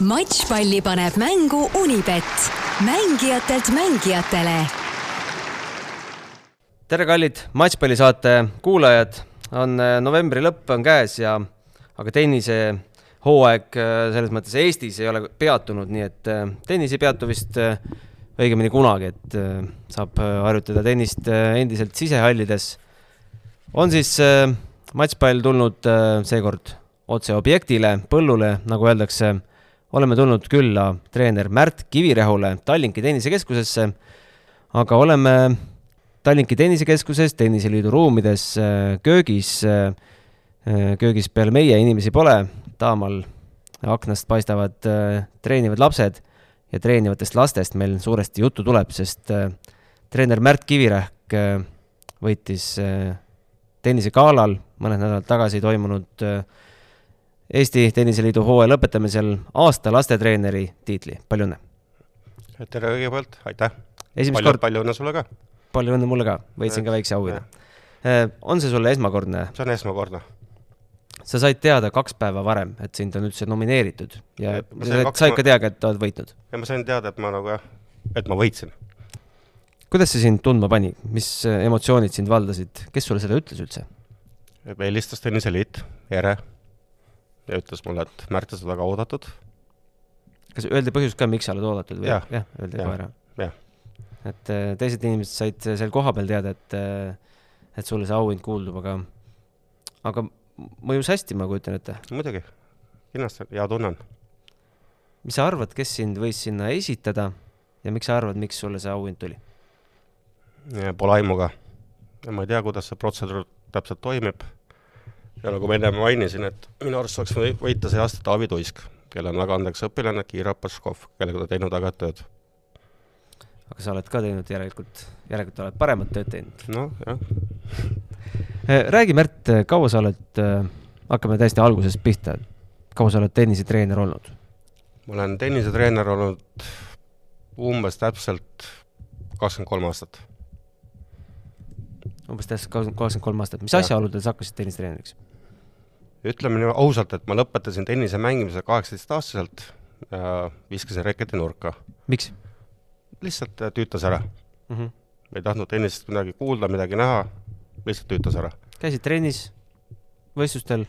matšpalli paneb mängu Unibet, mängijatelt mängijatele. tere, kallid matšpallisaate kuulajad, on äh, novembri lõpp on käes ja aga tennisehooaeg äh, selles mõttes Eestis ei ole peatunud, nii et tennis ei peatu vist õigemini kunagi, et saab harjutada tennist endiselt sisehallides. on siis matšpall tulnud seekord otse objektile, põllule, nagu öeldakse oleme tulnud külla treener Märt Kivirehule Tallinki tennisekeskusesse, aga oleme Tallinki tennisekeskuses, Tenniseliidu ruumides, äh, köögis, äh, äh, köögis peale meie inimesi pole, taamal aknast paistavad treenivad lapsed ja treenivatest lastest meil suuresti juttu tuleb, sest treener Märt Kivirähk võitis tennisegalal mõned nädalad tagasi toimunud äh, Eesti Tenniseliidu hooaja lõpetamisel aasta lastetreeneri tiitli, palju õnne! tere kõigepealt, aitäh! palju, palju õnne sulle ka! palju õnne mulle ka, võitsin ka väikse auhinna. Äh, on see sulle esmakordne? see on esmakordne. sa said teada kaks päeva varem, et sind on üldse nomineeritud ja, ja sa said, said ka teada, et oled võitnud? ja ma sain teada, et ma nagu jah, et ma võitsin. kuidas see sind tundma pani, mis emotsioonid sind valdasid, kes sulle seda ütles üldse? helistas Tenniseliit, Jere ja ütles mulle, et Märt, sa oled väga oodatud. kas öeldi põhjus ka, miks sa oled oodatud või? jah ja,, öeldi kohe ära. et äh, teised inimesed said seal kohapeal teada, et, äh, et sulle see auhind kuuldub, aga, aga mõjus hästi, ma kujutan ette. muidugi, kindlasti, hea tunne on. mis sa arvad, kes sind võis sinna esitada ja miks sa arvad, miks sulle see auhind tuli? Pole aimu ka. ma ei tea, kuidas see protseduur täpselt toimib ja nagu ma enne mainisin, et minu arust saaks võita see aasta Taavi Tuisk, kellel on väga andekas õpilane, Kira Paškov, kellega ta teinud head tööd. aga sa oled ka teinud järelikult, järelikult oled paremat tööd teinud? noh, jah. Eh, räägi, Märt, kaua sa oled, eh, hakkame täiesti algusest pihta, kaua sa oled tennisetreener olnud? ma olen tennisetreener olnud umbes täpselt kakskümmend kolm aastat. umbes täpselt kakskümmend kolm aastat, mis asjaoludel sa hakkasid tennisetreeneriks? Ütleme nii ausalt, et ma lõpetasin tennise mängimise kaheksateistaastaselt ja viskasin reketi nurka. miks? lihtsalt äh, tüütas ära mm. -hmm. ei tahtnud tennisest midagi kuulda, midagi näha, lihtsalt tüütas ära. käisid trennis, võistlustel?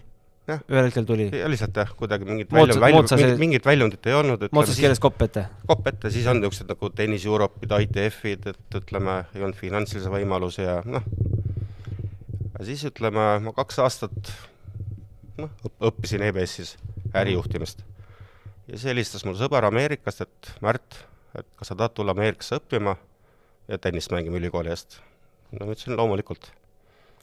ühel hetkel tuli? lihtsalt jah, kuidagi mingit välja, välja, mingit, mingit väljundit ei olnud. moodsas keeles kopp ette? kopp ette, siis on niisugused nagu Tennis Europe'id, ITF-id, et ütleme, ei olnud finantsilisi võimalusi ja noh, ja siis ütleme, ma kaks aastat noh, õppisin EBS-is ärijuhtimist. ja siis helistas mul sõber Ameerikast, et Märt, et kas sa tahad tulla Ameerikasse õppima ja tennist mängima ülikooli eest. no ma ütlesin loomulikult.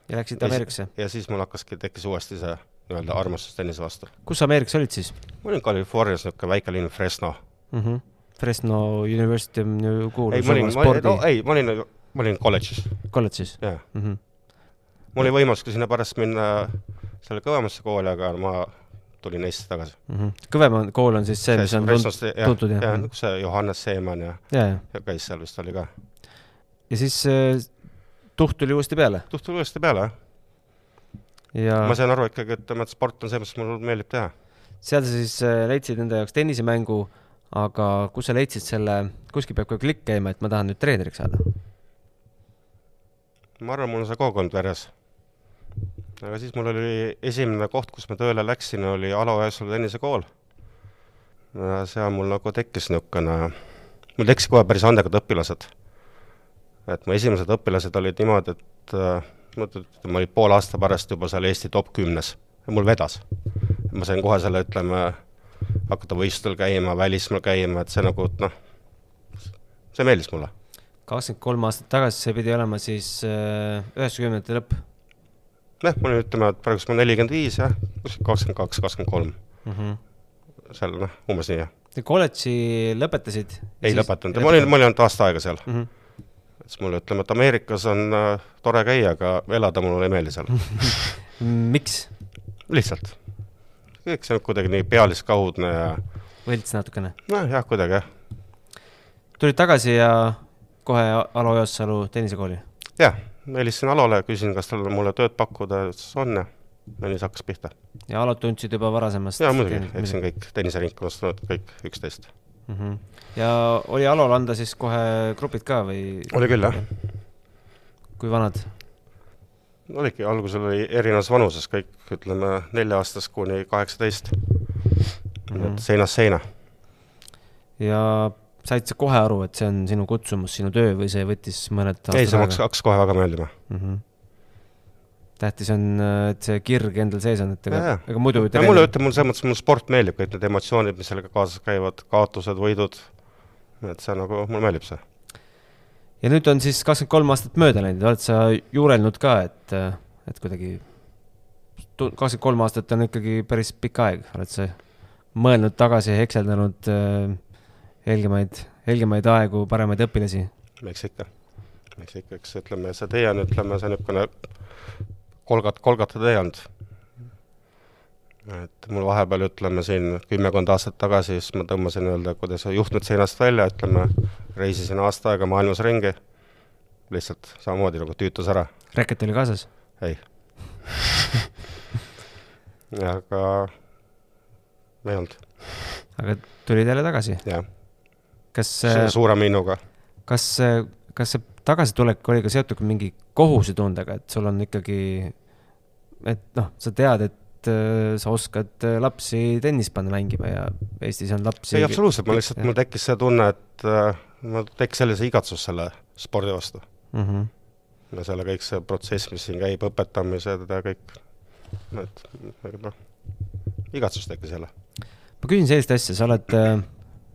ja läksid Ameerikasse? ja siis mul hakkaski, tekkis uuesti see nii-öelda armastus tennise vastu. kus Ameerikas olid siis? ma olin Californias, niisugune väike linn Fresno mm. -hmm. Fresno University on ju kuulus ei, ma olin, ma olin, no ei, ma olin, ma olin kolledžis. kolledžis? jah mm -hmm.. mul oli võimalus ka sinna pärast minna selle kõvemasse kooli, aga ma tulin Eestisse tagasi mm. -hmm. kõvema kool on siis see, mis on Resnost, tuntud, jah? jah, see Johannes Seeman ja, ja, ja. ja käis seal vist oli ka. ja siis äh, tuht tuli uuesti peale? tuht tuli uuesti peale, jah ja ma sain aru ikkagi, et tema sport on see, mis mulle meeldib teha. seal sa siis äh, leidsid enda jaoks tennisemängu, aga kus sa leidsid selle, kuskil peab ka klikk käima, et ma tahan nüüd treeneriks saada? ma arvan, mul on see kogu aeg olnud verres aga siis mul oli esimene koht, kus ma tööle läksin, oli Alo Jõesalu tennisekool. seal mul nagu tekkis niisugune, mul tekkisid kohe päris andekad õpilased. et mu esimesed õpilased olid niimoodi, et ma ütlen, et ma olin poole aasta pärast juba seal Eesti top kümnes ja mul vedas. ma sain kohe selle, ütleme, hakata võistlustel käima, välismaal käima, et see nagu noh, see meeldis mulle. kakskümmend kolm aastat tagasi, see pidi olema siis äh, üheksakümnendate lõpp ma nüüd ütleme, et praegu ma nelikümmend viis jah, kakskümmend kaks, kakskümmend kolm. Mhm. seal noh, umbes nii jah. Te kolledži lõpetasid? ei siis... lõpetanud, ma olin, ma olin ainult aasta aega seal mm. -hmm. siis mulle ütleme, et Ameerikas on äh, tore käia, aga elada mulle ei meeldi seal miks? lihtsalt. kõik see on kuidagi nii pealiskaudne ja võlts natukene? noh, jah, kuidagi jah. tulid tagasi ja kohe Alo Joossalu tennisekooli? jah ma helistasin Alole, küsisin, kas tal on mulle tööd pakkuda, ütles on ja nii see hakkas pihta. ja Alot tundsid juba varasemast? jaa, muidugi, eks see on kõik tenniseringkonnast tulnud kõik üksteist mm. -hmm. ja oli Alol anda siis kohe grupid ka või? oli küll, jah. kui vanad? oligi, algusel oli erinevas vanuses kõik, ütleme nelja-aastast kuni kaheksateist mm -hmm. seinast seina. ja said sa kohe aru, et see on sinu kutsumus, sinu töö või see võttis mõned ei, see hakkas, hakkas kohe väga meeldima mm. -hmm. tähtis on, et see kirg endal sees on, et ega, ega muidu ja mulle, ütleme, mul selles mõttes, mulle sport meeldib, kõik need emotsioonid, mis sellega kaasas käivad, kaotused, võidud, et see nagu, mulle meeldib see. ja nüüd on siis kakskümmend kolm aastat mööda läinud, oled sa juurelnud ka, et, et kuidagi kakskümmend kolm aastat on ikkagi päris pikk aeg, oled sa mõelnud tagasi, hekseldanud äh, helgemaid, helgemaid aegu, paremaid õpilasi? eks ikka, eks ikka, eks ütleme, see tee on, ütleme, see niisugune kolgat-, kolgata tee olnud. et mul vahepeal, ütleme siin kümmekond aastat tagasi, siis ma tõmbasin nii-öelda, kuidas juhtmed seinast välja, ütleme, reisisin aasta aega maailmas ringi, lihtsalt samamoodi nagu tüütus ära. Räket oli kaasas? ei aga ei olnud. aga tulid jälle tagasi? jah. Kas suure minnuga. kas, kas see tagasitulek oli ka seotud mingi kohusetundega, et sul on ikkagi, et noh, sa tead, et äh, sa oskad äh, lapsi tennist panna mängima ja Eestis on lapsi ei, absoluutselt, ma lihtsalt, mul tekkis see tunne, et äh, mul tekkis jälle see igatsus selle spordi vastu mm. -hmm. ja selle kõik see protsess, mis siin käib, õpetamised ja kõik, et noh, igatsus tekkis jälle ma küsin sellist asja, sa oled äh,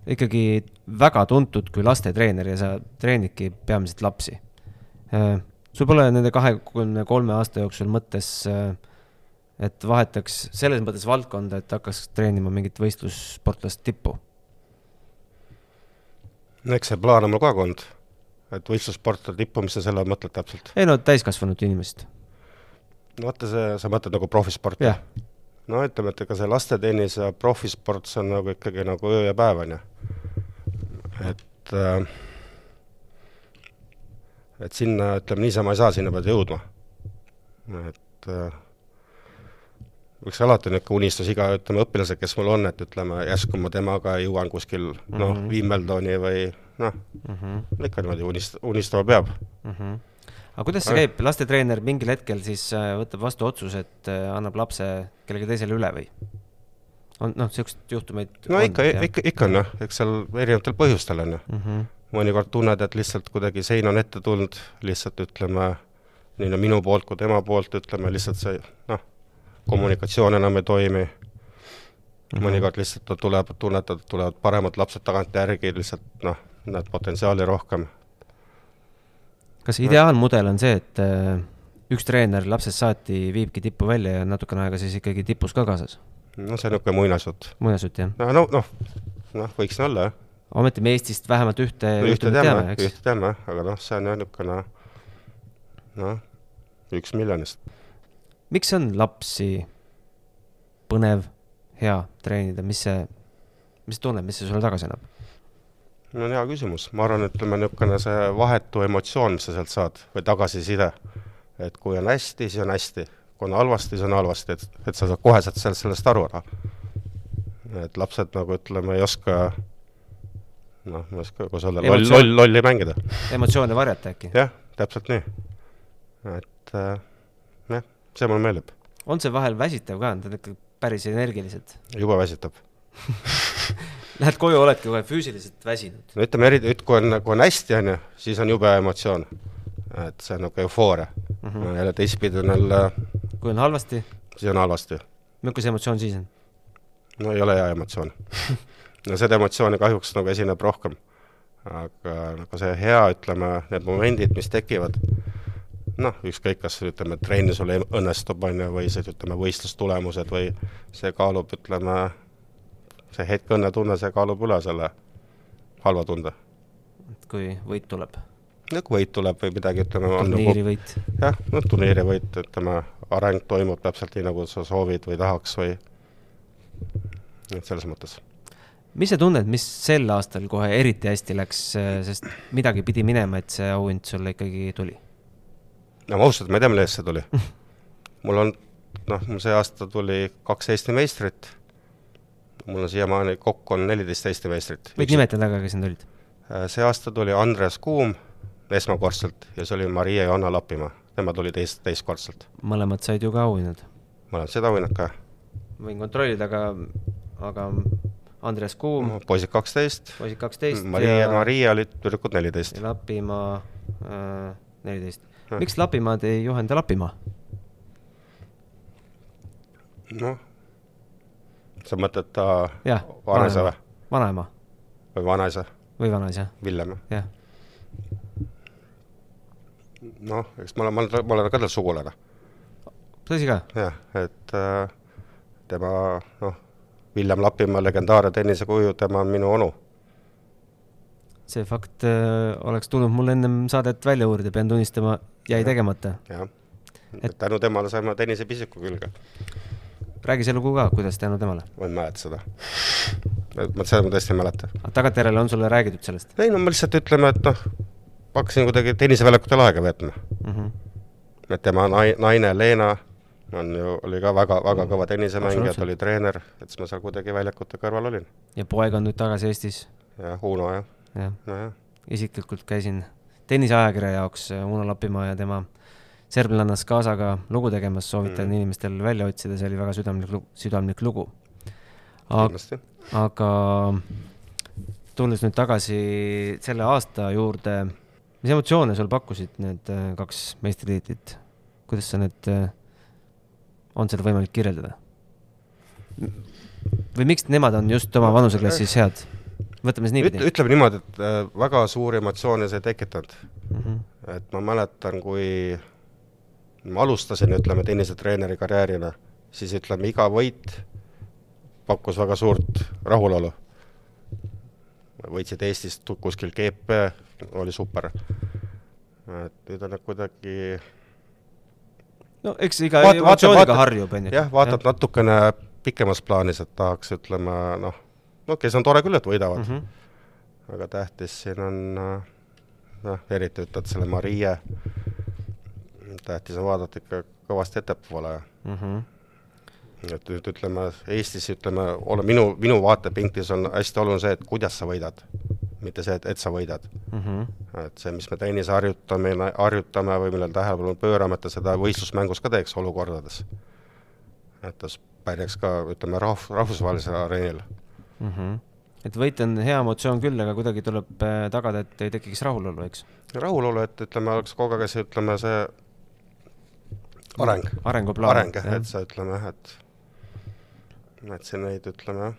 ikkagi väga tuntud kui lastetreener ja sa treenidki peamiselt lapsi äh,. sul pole nende kahekümne kolme aasta jooksul mõttes äh,, et vahetaks selles mõttes valdkonda, et hakkaks treenima mingit võistlussportlast tippu? no eks see plaan on mul kogu aeg olnud, et võistlussportlase tippu, mis sa selle all mõtled täpselt? ei no täiskasvanud inimest. no vaata, see, sa mõtled nagu profisporti? jah no ütleme, et ega see lastetennis ja profisport, see on nagu ikkagi nagu öö ja päev, on ju. et äh, et sinna, ütleme niisama ei saa, sinna pead jõudma. et äh, üks alati niisugune unistus iga, ütleme, õpilased, kes mul on, et ütleme, järsku ma temaga jõuan kuskil noh mm -hmm., Wimbledoni või noh mm -hmm., ikka niimoodi unist-, unistama peab mm. -hmm aga kuidas see käib, lastetreener mingil hetkel siis äh, võtab vastu otsuse, et äh, annab lapse kellelegi teisele üle või? on noh, niisuguseid juhtumeid no on, ikka, ikka, ikka on jah, eks seal erinevatel põhjustel on ju mm -hmm.. mõnikord tunned, et lihtsalt kuidagi sein on ette tulnud, lihtsalt ütleme, nii no minu poolt kui tema poolt, ütleme lihtsalt see noh, kommunikatsioon enam ei toimi. Mm -hmm. mõnikord lihtsalt tuleb, tunnetad, et tulevad paremad lapsed tagantjärgi, lihtsalt noh, näed potentsiaali rohkem, kas ideaalmudel on see, et äh, üks treener lapsest saati viibki tippu välja ja natukene aega siis ikkagi tipus ka kaasas? no see on niisugune muinasjutt. muinasjutt, jah? no, no, noh, noh, võiks nii olla, jah. ometi me Eestist vähemalt ühte no, ühte teame, teame, ühte teame, aga noh, see on jah niisugune noh, üks miljonist. miks on lapsi põnev, hea treenida, mis see, mis sa tunned, mis see sulle tagasi annab? No hea küsimus, ma arvan, ütleme niisugune see vahetu emotsioon, mis sa sealt saad või tagasiside, et kui on hästi, siis on hästi, kui on halvasti, siis on halvasti, et, et sa saad koheselt sellest, sellest aru ära. et lapsed nagu ütleme, ei oska noh, ma ei oska, kuidas öelda, loll, loll, lolli mängida. emotsioone varjata äkki? jah, täpselt nii. et äh, jah, see mulle meeldib. on see vahel väsitav ka, nad on ikka päris energilised? jube väsitab Lähed koju, oledki kohe füüsiliselt väsinud? no ütleme, eriti, kui on, kui on hästi, on ju, siis on jube emotsioon. et see on niisugune eufooria mm. -hmm. jälle teistpidi on jälle kui on halvasti? siis on halvasti. milline see emotsioon siis on? no ei ole hea emotsioon no seda emotsiooni kahjuks nagu esineb rohkem. aga nagu see hea, ütleme, need momendid, mis tekivad, noh, ükskõik, kas ütleme, trenn sul õnnestub, on ju, või siis ütleme, võistlustulemused või see kaalub, ütleme, see hetk õnnetunne, see kaalub üle selle halva tunde. et kui võit tuleb? no kui võit tuleb või midagi, ütleme turniirivõit nagu,. jah, no turniirivõit, ütleme, areng toimub täpselt nii, nagu sa soovid või tahaks või et selles mõttes. mis sa tunned, mis sel aastal kohe eriti hästi läks, sest midagi pidi minema, et see auhind sulle ikkagi tuli? no ma ausalt, ma ei tea, mille eest see tuli mul on noh, mul see aasta tuli kaks Eesti meistrit, mul on siiamaani kokku on neliteist Eesti meistrit. võid nimetada ka, kes need olid? Äh, see aasta tuli Andres Kuum esmakordselt ja see oli Maria Johanna Lapimaa, tema tuli teist, teistkordselt. mõlemad said ju ka auhinnad. mõlemad said auhinnad ka. võin kontrollida, aga, aga Andres Kuum, poisid kaksteist, poisid kaksteist Maria ja Maria olid tüdrukud neliteist. Lapimaa äh, neliteist äh,. miks Lapimaad ei juhenda Lapimaa? noh, sa mõtled ta jah, vanaisa või? vanaema. või vanaisa? või vanaisa. Villem? jah. noh, eks ma olen, ma olen, ma olen ka tal sugulane. tõsi ka? jah, et äh, tema noh, Villem Lapimaa legendaarne tennisekuju, tema on minu onu. see fakt äh, oleks tulnud mul ennem saadet välja uurida, pean tunnistama, jäi ja. tegemata. jah, et tänu temale saime tennisepisiku külge räägi see lugu ka, kuidas tänu temale? ma ei mäleta seda. ma seda ma tõesti ei mäleta. tagantjärele on sulle räägitud sellest? ei no ma lihtsalt ütleme, et noh, hakkasin kuidagi tenniseväljakutel aega veetma mm. -hmm. et tema nai-, naine Leena on ju, oli ka väga, väga kõva tennisemängija, ta oli treener, et siis ma seal kuidagi väljakute kõrval olin. ja poeg on nüüd tagasi Eestis? jah, Uno jah ja. nojah. isiklikult käisin tenniseajakirja jaoks Uno Lapimaa ja tema serblannas kaasaga lugu tegemas, soovitan mm. inimestel välja otsida, see oli väga südamlik, südamlik lugu. aga tulles nüüd tagasi selle aasta juurde, mis emotsioone sul pakkusid need äh, kaks meistritiitlit? kuidas sa need, äh, on seda võimalik kirjeldada? või miks nemad on just oma vanuseklassis head? võtame siis niipidi. ütleme niimoodi, et äh, väga suuri emotsioone see ei tekitanud mm. -hmm. et ma mäletan, kui ma alustasin, ütleme, tennisetreeneri karjäärina, siis ütleme, iga võit pakkus väga suurt rahulolu. võitsid Eestist kuskil GP, oli super. et nüüd on kuidagi no eks iga vaat, emotsiooniga harjub, on ju. jah, vaatad ja. natukene pikemas plaanis, et tahaks, ütleme noh, no okei see on tore küll, et võidavad mm, -hmm. aga tähtis siin on noh, eriti ütled selle Marie tähtis on vaadata ikka kõvasti ettepoole mm. -hmm. et nüüd ütleme, Eestis ütleme, ole minu, minu vaatepinklis on hästi oluline see, et kuidas sa võidad, mitte see, et, et sa võidad mm. -hmm. et see, mis me tennis harjutame, harjutame või millele tähelepanu pöörame, et ta seda võistlusmängus ka teeks olukordades. et ta pärjaks ka, ütleme, rahv-, rahvusvahelisel areenil mm. -hmm et võit on hea emotsioon küll, aga kuidagi tuleb äh, tagada, et ei tekiks rahulolu, eks? rahulolu, et ütleme, oleks kogu aeg see, ütleme, see areng. arenguplaan. areng jah, et sa ütleme jah, et et siin neid, ütleme,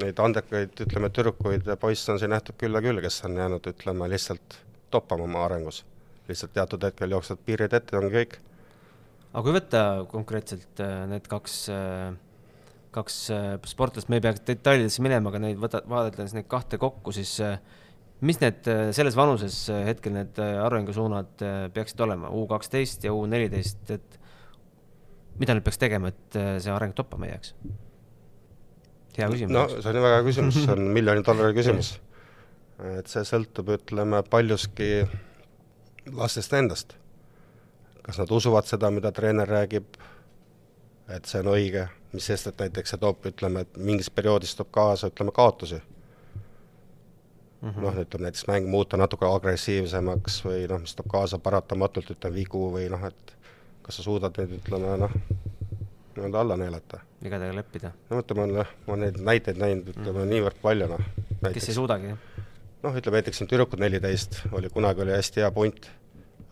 neid andekaid, ütleme, tüdrukuid ja poisse on siin nähtud küll ja küll, kes on jäänud, ütleme, lihtsalt toppama oma arengus. lihtsalt teatud hetkel jooksevad piirid ette, ongi kõik. aga kui võtta konkreetselt äh, need kaks äh, kaks äh, sportlast, me ei peaks detailidesse minema, aga neid võta, vaadata siis neid kahte kokku, siis mis need selles vanuses hetkel need arengusuunad peaksid olema, U kaksteist ja U neliteist, et mida nüüd peaks tegema, et äh, see areng toppama ei jääks? hea küsimus. no see on väga hea küsimus, see on miljoni dollari küsimus. et see sõltub, ütleme, paljuski lastest endast. kas nad usuvad seda, mida treener räägib, et see on õige, mis sest, et näiteks see toob, ütleme, et mingis perioodis toob kaasa, ütleme, kaotusi Mm -hmm. noh, ütleme näiteks mäng muuta natuke agressiivsemaks või noh, mis toob kaasa paratamatult, ütleme, vigu või noh, et kas sa suudad neid, ütleme noh, nii-öelda alla neelata. vigadega leppida. no ütleme, noh, ma neid näiteid näinud, ütleme mm. niivõrd palju, noh. kes ei suudagi, jah? noh, ütleme näiteks siin tüdrukud neliteist, oli kunagi oli hästi hea punt,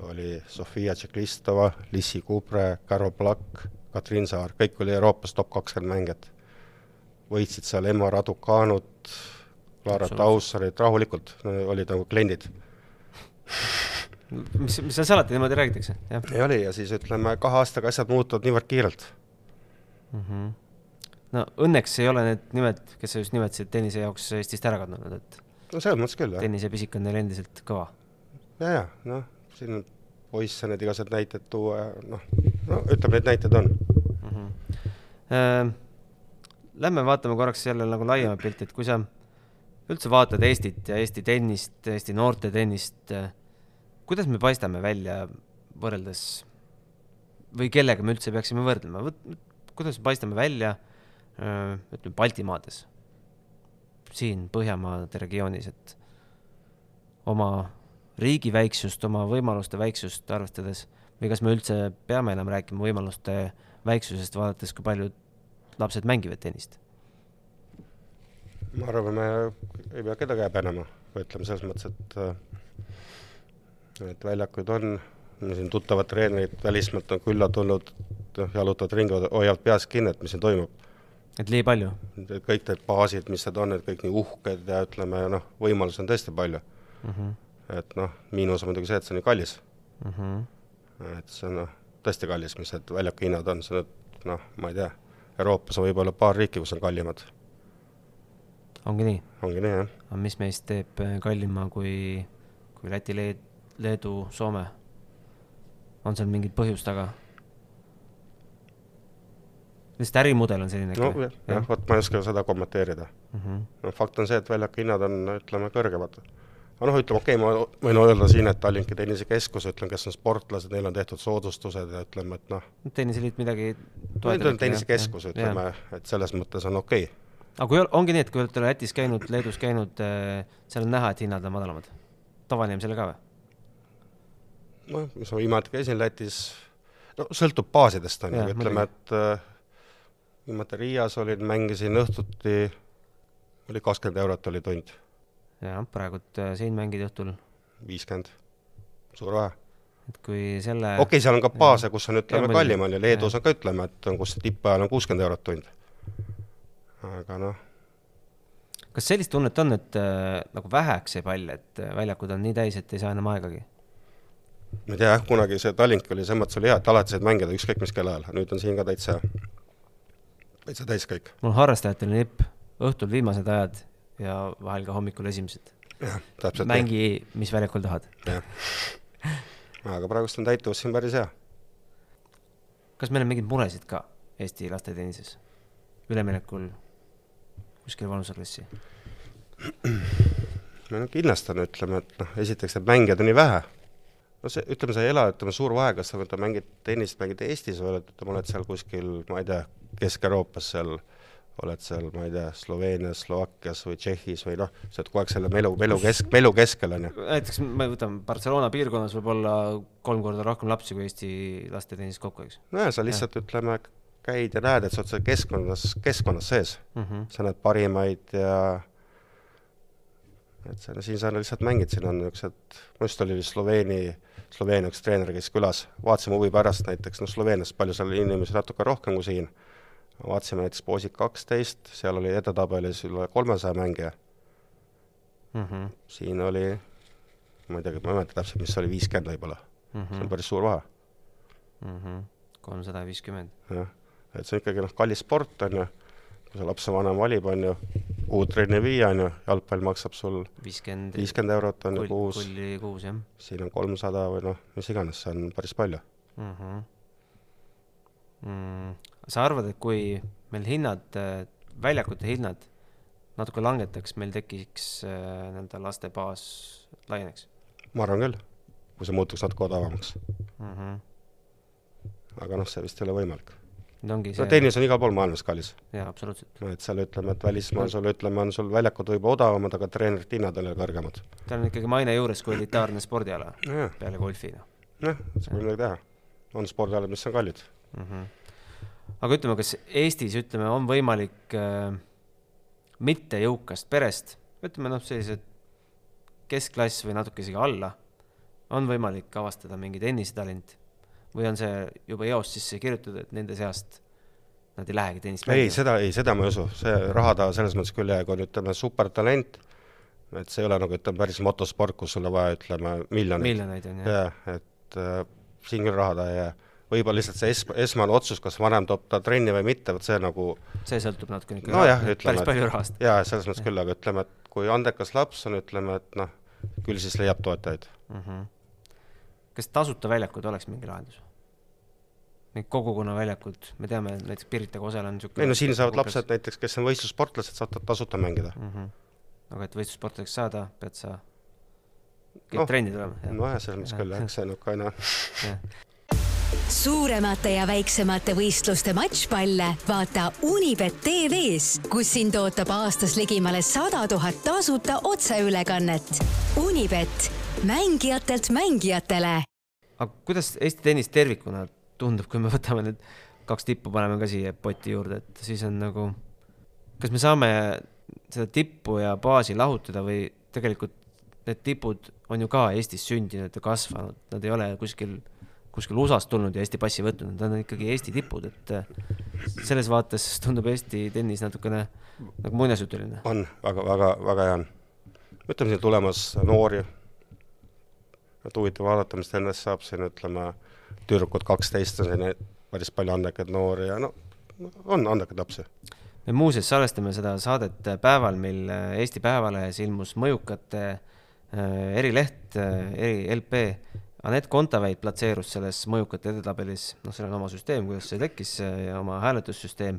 oli Sofia Tšeklistova, Lissi Kubre, Carol Plakk, Katrin Saar, kõik oli Euroopas top kakskümmend mängijat. võitsid seal Emma Raducanut, Clara Taussarit rahulikult, olid nagu kliendid mis, mis seal salata, niimoodi räägitakse, jah. ei oli ja siis ütleme, kahe aastaga asjad muutuvad niivõrd kiirelt mm. -hmm. no õnneks ei ole need nimed, kes sa just nimetasid, tennise jaoks Eestist ära kadunud, et no selles mõttes küll, jah. tennisepisik on neil endiselt kõva. ja, ja noh, siin poisse need igasugused näited tuua ja noh, no ütleme, neid näiteid on mm. -hmm. Äh, Lähme vaatame korraks jälle nagu laiemat pilti, et kui sa üldse vaatad Eestit ja Eesti tennist, Eesti noorte tennist äh,, kuidas me paistame välja võrreldes või kellega me üldse peaksime võrdlema, kuidas me paistame välja ütleme Baltimaades, siin Põhjamaade regioonis, et oma riigi väiksust, oma võimaluste väiksust arvestades või kas me üldse peame enam rääkima võimaluste väiksusest, vaadates, kui paljud lapsed mängivad tennist? ma arvan, me ei pea kedagi häbenema, ütleme selles mõttes, et et väljakuid on, siin tuttavad treenerid välismaalt on külla tulnud, noh, jalutavad ringi, hoiavad peas kinni, et mis siin toimub. et nii palju? kõik need baasid, mis need on, et kõik nii uhked ja ütleme noh, võimalusi on tõesti palju mm. -hmm. et noh, miinus on muidugi see, et see on nii kallis mm. -hmm. et see on noh, tõesti kallis, mis need väljaku hinnad on, see noh, ma ei tea, Euroopas on võib-olla paar riiki, kus on kallimad. ongi nii? ongi nii, jah. aga mis meist teeb äh, kallima kui, kui Läti, Leed-, Leedu, Soome? on seal mingit põhjust taga? lihtsalt ärimudel on selline no jah, jah, vot ma ei oska seda kommenteerida mm. -hmm. no fakt on see, et väljaku hinnad on, ütleme, kõrgemad. aga noh, ütleme okei okay,, ma võin öelda siin, et Tallinki tennisekeskus, ütlen, kes on sportlased, neil on tehtud soodustused ja ütleme, et noh. tenniseliit midagi toetab. tennisekeskus, ütleme, et selles mõttes on okei okay. aga kui ongi nii, et kui olete Lätis käinud, Leedus käinud, äh, seal on näha, et hinnad on madalamad? tavainimesele ka või? Noh, mis ma viimati käisin Lätis, no sõltub baasidest, on ju, ütleme, et äh, viimati Riias olin, mängisin õhtuti, oli kakskümmend eurot oli tund. jah, praegult äh, siin mängid õhtul? viiskümmend, suur vahe. et kui selle okei okay,, seal on ka baase, kus on, ütleme, kallim on ju, Leedus on ka, ütleme, et on, kus tippajal on kuuskümmend eurot tund. aga noh. kas sellist tunnet on, et äh, nagu väheks jääb pall, et äh, väljakud on nii täis, et ei saa enam aegagi? Ma ei tea jah, kunagi see Tallink oli selles mõttes oli hea, et alati said mängida ükskõik mis kellaajal, nüüd on siin ka täitsa täitsa täis kõik. mul harrastajatel on nipp, õhtul viimased ajad ja vahel ka hommikul esimesed. mängi, mis väljakul tahad. aga praegust on täituvus siin päris hea. kas meil on mingeid muresid ka Eesti lastetennises üleminekul kuskile vanuseklassi? no kindlasti on, ütleme, et noh, esiteks need mängijad on nii vähe no see, ütleme, sa ei ela, ütleme, suur vahe, kas sa võtad, mängid tennist, mängid Eestis või oled, ütleme, oled seal kuskil, ma ei tea, Kesk-Euroopas seal, oled seal, ma ei tea, Sloveenias, Slovakkias või Tšehhis või noh, sa oled kogu aeg selle melu, melu kesk, melu keskel, on ju. näiteks me võtame Barcelona piirkonnas võib olla kolm korda rohkem lapsi kui Eesti lastetennis kokku, eks? nojah, sa lihtsalt ütleme, käid ja näed, et sa oled seal keskkonnas, keskkonnas sees mm. -hmm. sa näed parimaid ja et see, siin sa lihtsalt mängid, siin on niisugused, minu arust oli Sloveeni Sloveenia üks treener käis külas, vaatasime huvi pärast näiteks, noh Sloveenias palju seal inimesi natuke rohkem kui siin, vaatasime näiteks Poosik kaksteist, seal oli edetabelis üle kolmesaja mängija mm. -hmm. siin oli, ma ei teagi, ma ei mäleta täpselt, mis see oli, viiskümmend võib-olla mm. -hmm. see on päris suur vahe. -hmm. kolmsada viiskümmend. jah, et see on ikkagi noh, kallis sport, on ju, kui see lapsevanem valib, on ju, kuhu trenni viia, on ju, jalgpall maksab sul viiskümmend, viiskümmend eurot on ju kuus. kulli kuus, jah. siin on kolmsada või noh, mis iganes, see on päris palju mm. -hmm. Mm. sa arvad, et kui meil hinnad, väljakute hinnad natuke langetaks, meil tekiks äh, nende laste baas laieneks? ma arvan küll, kui see muutuks natuke odavamaks mm. -hmm. aga noh, see vist ei ole võimalik ongi see no tennis on igal pool maailmas kallis. jaa, absoluutselt. et seal ütleme, et välismaal sul ütleme, on sul väljakud võib-olla odavamad, aga treenerite hinnad on jälle kõrgemad. tal on ikkagi maine juures kui elitaarne spordiala ja. peale golfi, noh. jah, siis pole midagi teha. on spordialad, mis on kallid mm. -hmm. aga ütleme, kas Eestis, ütleme, on võimalik äh, mittejõukast perest, ütleme noh, sellised keskklass või natuke isegi alla, on võimalik avastada mingi tennisetalent või on see juba eos sisse kirjutatud, et nende seast nad ei lähegi tennist mängima? ei, seda, ei, seda ma ei usu, see raha taha selles mõttes küll jääb, on ütleme supertalent, et see ei ole nagu ütleme, päris motosport, kus sul on vaja, ütleme, miljoneid. miljoneid on jah. jah, et äh, siin küll raha taha ei jää. võib-olla lihtsalt see es-, esmane otsus, kas vanem toob ta trenni või mitte, vot see nagu see sõltub natukene ikka nojah, ütleme, päris palju rahast. jaa, selles mõttes küll, aga ütleme, et kui andekas laps on, ütleme, et noh, küll siis leiab toetajaid mm. -hmm. Kas tasuta väljakud oleks mingi lahendus? Need kogukonnaväljakud, me teame, näiteks Pirita Kosel on niisugune ei no siin saavad lapsed näiteks, kes on võistlussportlased, saavad tasuta mängida mm. -hmm. aga et võistlussportlaseks saada, pead sa kõik no, trenni tulema? nojah, selles mõttes küll jah, eks see on niisugune suuremate ja väiksemate võistluste matšpalle vaata Unibet tv-s, kus sind ootab aastas ligimale sada tuhat tasuta otseülekannet. Unibet, mängijatelt mängijatele. aga kuidas Eesti tennis tervikuna tundub, kui me võtame need kaks tippu, paneme ka siia poti juurde, et siis on nagu, kas me saame seda tippu ja baasi lahutada või tegelikult need tipud on ju ka Eestis sündinud ja kasvanud, nad ei ole kuskil kuskil USA-st tulnud ja Eesti passi võtnud, nad on ikkagi Eesti tipud, et selles vaates tundub Eesti tennis natukene nagu muinasjutuline. on väga, väga, väga hea on. ütleme, siin tulemas noori, et huvitav vaadata, mis nendest saab. Siin, ütleme, tüdrukud kaksteist on siin päris palju andekaid noori ja no on andekaid lapsi. me muuseas salvestame seda saadet päeval, mil Eesti Päevalehes ilmus mõjukate äh, erileht äh,, eri LP Anett Kontaveit platseerus selles mõjukate edetabelis, noh, seal on oma süsteem, kuidas see tekkis oma hääletussüsteem,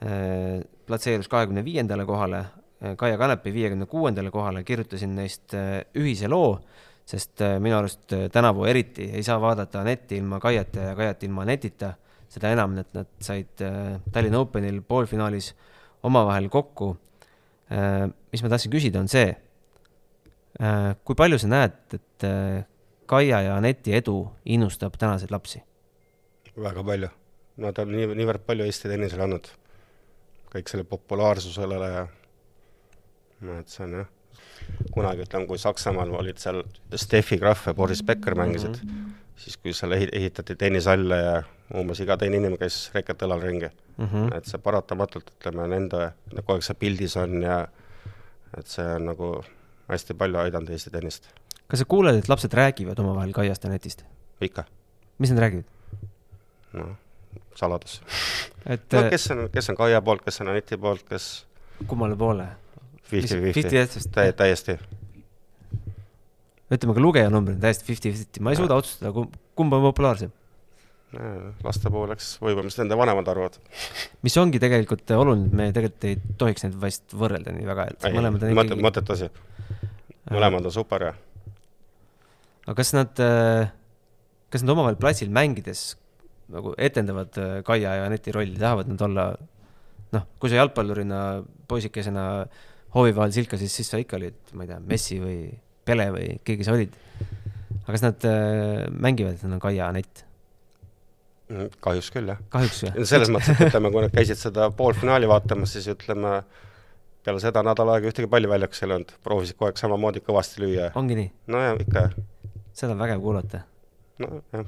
äh, platseerus kahekümne viiendale kohale, äh, Kaia Kanepi viiekümne kuuendale kohale, kirjutasin neist äh, ühise loo, sest minu arust tänavu eriti ei saa vaadata Anetti ilma Kaiata ja Kaiat ilma Anetita, seda enam, et nad said Tallinna Openil poolfinaalis omavahel kokku. mis ma tahtsin küsida, on see, kui palju sa näed, et Kaia ja Aneti edu innustab tänaseid lapsi? väga palju. Nad on nii, niivõrd palju Eesti tennisele andnud. kõik selle populaarsusele ja no et see on jah, kunagi ütleme, kui Saksamaal olid seal Steffi Graf ja Boris Becker mängisid mm, -hmm. siis kui seal ehi-, ehitati tennisalle ja umbes iga teine inimene käis reket õlal ringi mm. -hmm. et see paratamatult, ütleme, nende, kogu aeg see pildis on ja et see on nagu hästi palju aidanud Eesti tennist kas sa kuuled, et lapsed räägivad omavahel Kaiast ja Netist? ikka. mis nad räägivad? noh, saladus. et no kes on, kes on Kaia poolt, kes on Aneti poolt, kes kummale poole? Fifty-fifty, täiesti, ütleme ka lugejanumbrid on täiesti fifty-fifty, ma ei suuda otsustada, kumb on populaarsem. laste puhul eks võib-olla, mis nende vanemad arvavad. mis ongi tegelikult oluline, et me tegelikult ei tohiks neid vast võrrelda nii väga, et ei, mõlemad on ikkagi mõttetu asi. mõlemad on super ja aga kas nad, äh, kas nad omavahel platsil mängides nagu etendavad äh, Kaia ja Aneti rolli, tahavad nad olla noh, kui sa jalgpallurina poisikesena hoovi vahel silkasid, siis sa ikka olid, ma ei tea, Messi või Pele või keegi sa olid. aga kas nad äh, mängivad, et nad on Kaia Anett? Mm, kahjuks küll, jah. kahjuks või? selles mõttes, et ütleme, kui nad käisid seda poolfinaali vaatamas, siis ütleme, peale seda nädal aega ühtegi palli väljakus ei olnud, proovisid kogu aeg samamoodi kõvasti lüüa. ongi nii? nojah, ikka jah seda on vägev kuulata. nojah.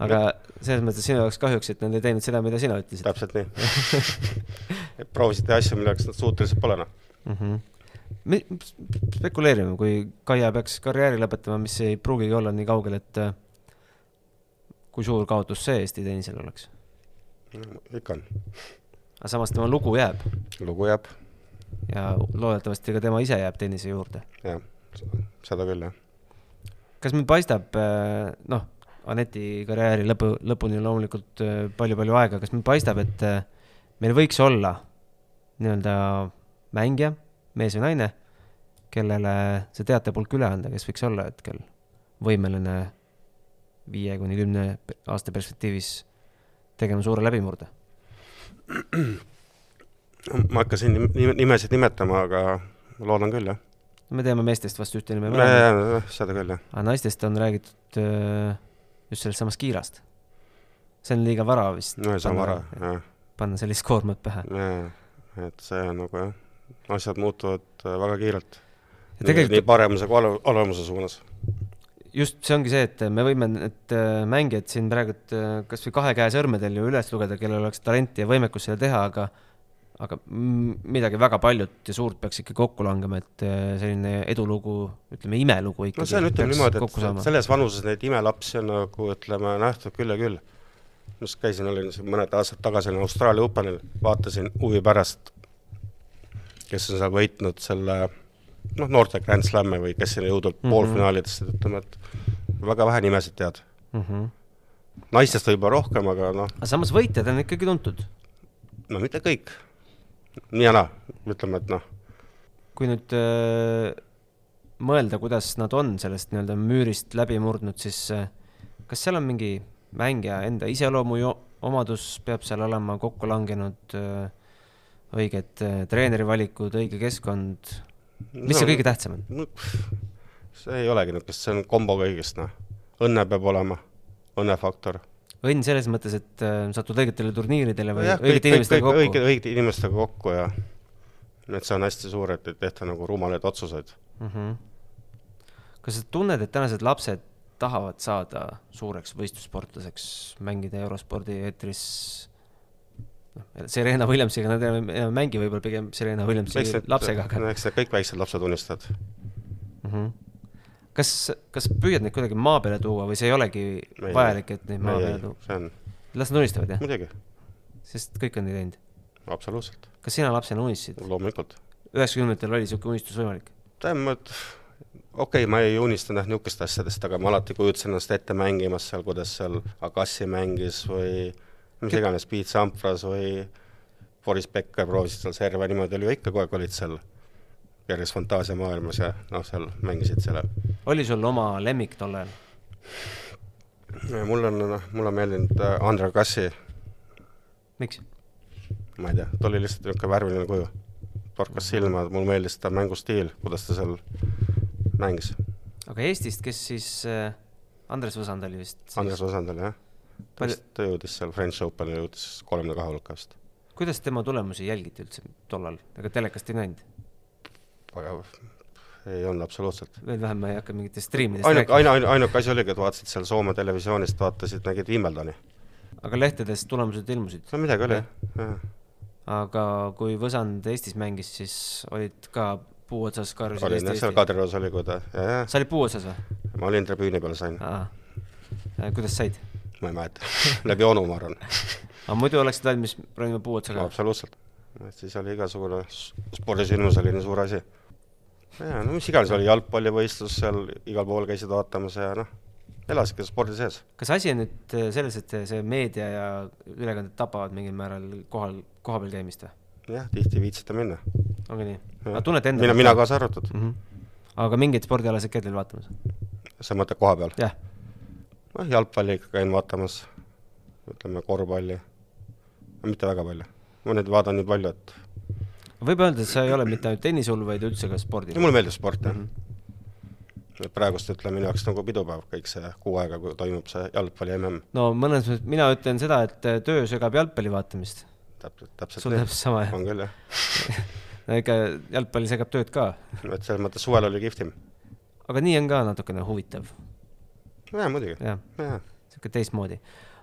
aga selles mõttes sinu jaoks kahjuks, et nad ei teinud seda, mida sina ütlesid. täpselt nii proovisid teha asju, milleks nad suutelised pole, noh mm -hmm. me spekuleerime, kui Kaia peaks karjääri lõpetama, mis ei pruugigi olla nii kaugel, et äh, kui suur kaotus see Eesti tennisel oleks ikka on. aga samas tema lugu jääb. lugu jääb. ja loodetavasti ka tema ise jääb tennise juurde. jah, seda küll, jah kas meil paistab, äh, noh, Aneti karjääri lõpu, lõpuni on loomulikult palju-palju äh, aega, kas meil paistab, et meil võiks olla nii-öelda mängija, mees või naine, kellele see teatepulk üle anda, kes võiks olla hetkel võimeline viie kuni kümne aasta perspektiivis tegema suure läbimurde? ma hakkasin nimesid nimetama, aga loodan küll, jah me teame meestest vast ühte nime. seda küll, jah. aga naistest on räägitud äh, just sellest samast Kiirast. see on liiga vara vist. no see on vara, jah. panna sellist koormat pähe. et see on nagu jah, asjad muutuvad äh, väga kiirelt. Tegelikult... nii paremuse kui olemuse suunas just see ongi see, et me võime need äh, mängijad siin praegu kas või kahe käe sõrmedel ju üles lugeda, kellel oleks talenti ja võimekus seda teha, aga aga midagi väga paljut ja suurt peaks ikka kokku langema, et äh, selline edulugu, ütleme imelugu ikkagi. no see on, ütleme niimoodi, et selles vanuses neid imelapsi on nagu ütleme nähtud küll ja küll. just käisin, olin mõned aastad tagasi Austraalia Openil, vaatasin huvi pärast, kes on seal võitnud selle noh, noorte Grand Slam'e või kes sinna jõudnud mm -hmm. poolfinaalidesse, ütleme, et väga vähe nimesid tead mm. -hmm. naistest võib-olla rohkem, aga noh. aga samas võitjad on ikkagi tuntud. no mitte kõik nii ja naa, ütleme, et noh. kui nüüd äh, mõelda, kuidas nad on sellest nii-öelda müürist läbi murdnud, siis äh, kas seal on mingi mängija enda iseloomu omadus peab seal olema kokku langenud, õiged treeneri valikud, õige keskkond, mis see kõige tähtsam on? see ei olegi niisugust, see on kombo kõigest, noh. õnne peab olema, õnnefaktor. õnn selles mõttes, et satud õigetele turniiridele või jah, õigete kõik, inimestega kõik, kokku? õige, õigete inimestega kokku ja et see on hästi suur, et ei tehta nagu rumalaid otsuseid mm. -hmm. kas sa tunned, et tänased lapsed tahavad saada suureks võistlussportlaseks, mängida eurospordi eetris noh, Serena Williamsiga nad enam ei mängi võib-olla pigem Serena Williamsi need, lapsega, aga eks kõik väiksed lapsed unistavad mm. -hmm. kas, kas püüad neid kuidagi maa peale tuua või see ei olegi Ei, vajalik, et neid maa ei, peale tuua? on, las nad unistavad, jah? muidugi, sest kõik on nii teinud. absoluutselt, kas sina lapsena unistasid? loomulikult. üheksakümnendatel oli niisugune unistus võimalik? tähendab, okei okay,, ma ei unistanud jah niisugust asjadest, aga ma alati kujutasin ennast ette mängimas seal, kuidas seal Agassi mängis või mis iganes, Piet Sampras või Boris Becker proovisid seal serve, niimoodi oli ju ikka, kogu aeg olid seal keres fantaasiamaailmas ja noh, seal mängisid selle. oli sul oma lemmik tol ajal? mul on, noh, mulle on meeldinud äh, Andre Agassi, miks? ma ei tea, ta oli lihtsalt niisugune värviline kuju. torkas silma, mulle meeldis ta mängustiil, kuidas ta seal mängis. aga Eestist, kes siis äh,, Andres Võsand oli vist? Andres Osand oli jah. Vist, ta jõudis seal French Open'i jõudis kolmekümne kahe hulka vist. kuidas tema tulemusi jälgiti üldse tollal, ega telekast ei näinud? aga ei olnud absoluutselt. veel vähem ma ei hakka mingitest striimidest ainuke, rääkima. ainu, ainu, ainuke asi oligi, et vaatasid seal Soome televisioonist, vaatasid, nägid Wimbledoni. aga lehtedes tulemused ilmusid. no midagi oli, Jah. aga kui Võsand Eestis mängis, siis olid ka puu otsas karjusid olin jah, seal Kadriorus oli, kui ta, jah, sa olid puu otsas või? ma olin tribüüni peal, sain, kuidas said? Ma ei mäleta läbi onu, ma arvan. aga muidu oleksid valmis ronima puu otsa ka? absoluutselt. et siis oli igasugune spordisündmus oli nii suur asi. jaa, no mis iganes, oli jalgpallivõistlus seal, igal pool käisid vaatamas ja noh, elasidki spordi sees. kas asi on nüüd äh, selles, et see meedia ja ülekanded tapavad mingil määral kohal, kohapeal käimist või? jah, tihti ei viitsita minna. ongi nii? Aga tunnete enda mina, mina kaasa arvatud, mm? -hmm. aga mingeid spordialasid käid veel vaatamas? sa mõtled koha peal? jah. Noh, jalgpalli ikka käin vaatamas, ütleme korvpalli, mitte väga palju. ma nüüd vaatan nii palju, et võib öelda, et sa ei ole mitte ainult tennishull, vaid üldse ka spordi mulle meeldib sport, jah mm. -hmm. praegust ütleme minu jaoks nagu pidupäev, kõik see kuu aega, kui toimub see jalgpalli mm, no mõnes mõttes mina ütlen seda, et äh, töö segab jalgpalli vaatamist. täpselt, täpselt sul täpselt sama, jah? on küll, jah. no ikka jalgpall segab tööd ka. et selles mõttes suvel oli kihvtim. aga nii on ka natukene huvitav, jaa, muidugi, sihuke teistmoodi.